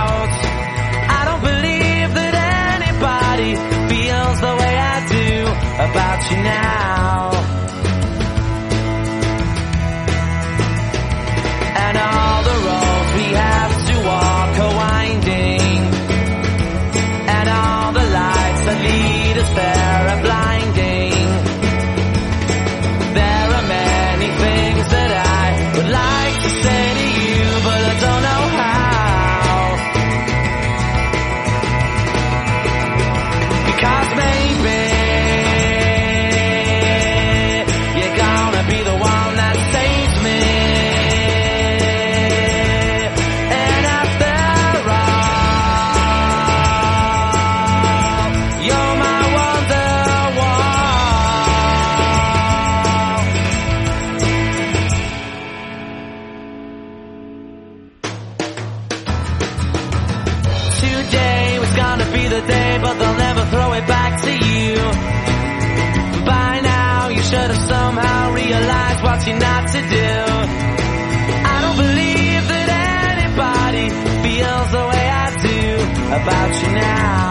Now. Today, but they'll never throw it back to you. By now, you should have somehow realized what you're not to do. I don't believe that anybody feels the way I do about you now.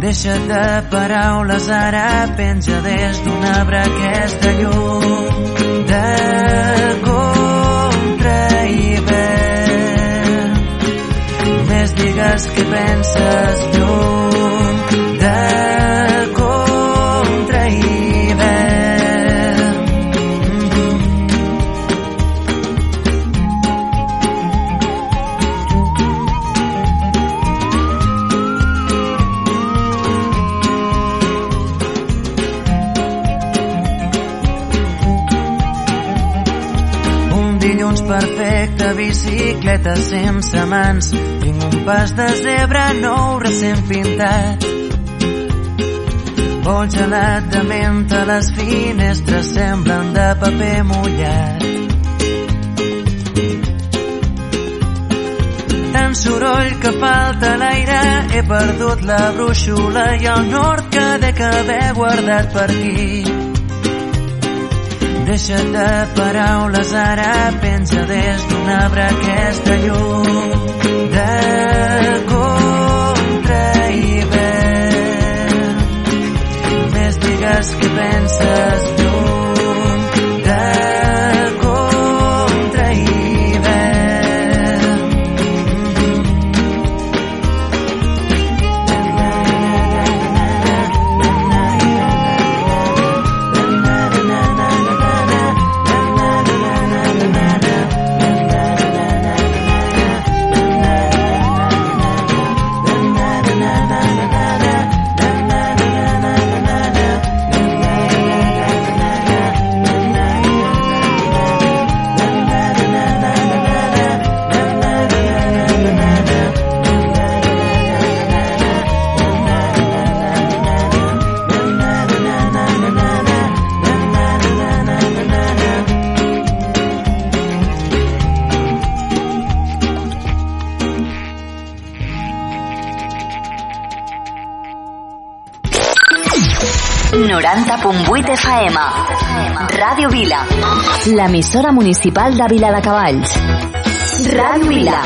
Deixa't de paraules, ara penja des d'un arbre aquesta llum de contra hivern. Més digues que penses llum perfecte, bicicleta sense mans. Tinc un pas de zebra nou recent pintat. Vol gelat de menta, les finestres semblen de paper mullat. Tant soroll que falta l'aire, he perdut la brúixola i el nord que dec haver guardat per aquí. Deixa't de paraules, ara penja des d'un arbre aquesta llum de contra hivern. Més digues que penses 90.8 FM. Ràdio Vila. L'emissora municipal de Vila de Cavalls. Ràdio Vila.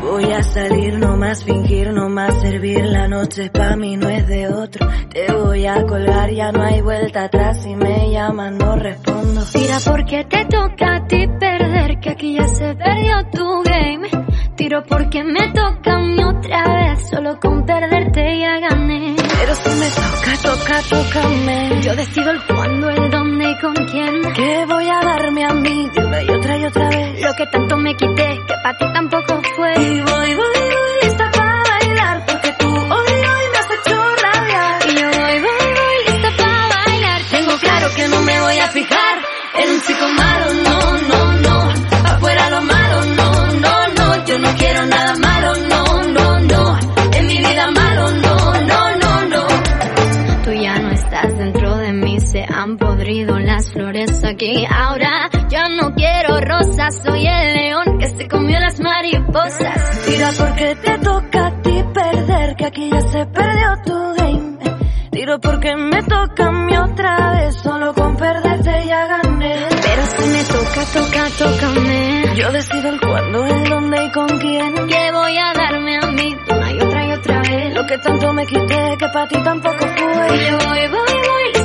Voy a salir, no más fingir, no más servir. La noche pa' mí no es de otro. Te voy a colgar, ya no hay vuelta atrás. Si me llaman, no respondo. Tira porque te toca a ti perder, que aquí ya se perdió tu game. Tiro porque me toca a mí otra vez, solo con perderte ya gané. Pero si me toca, toca, tócame. Yo decido el cuándo, el dónde y con quién. ¿Qué voy a darme a mí de una y otra y otra vez? Lo que tanto me quité, que para ti tampoco fue. Y voy, aquí. Ahora yo no quiero rosas, soy el león que se comió las mariposas. Tira porque te toca a ti perder, que aquí ya se perdió tu game. Tiro porque me toca a mí otra vez, solo con perderte ya gané. Pero si me toca, toca, tócame. Yo decido el cuándo, el dónde y con quién. Que voy a darme a mí una y otra y otra vez. Lo que tanto me quité, que para ti tampoco fue. Y yo voy, voy, voy,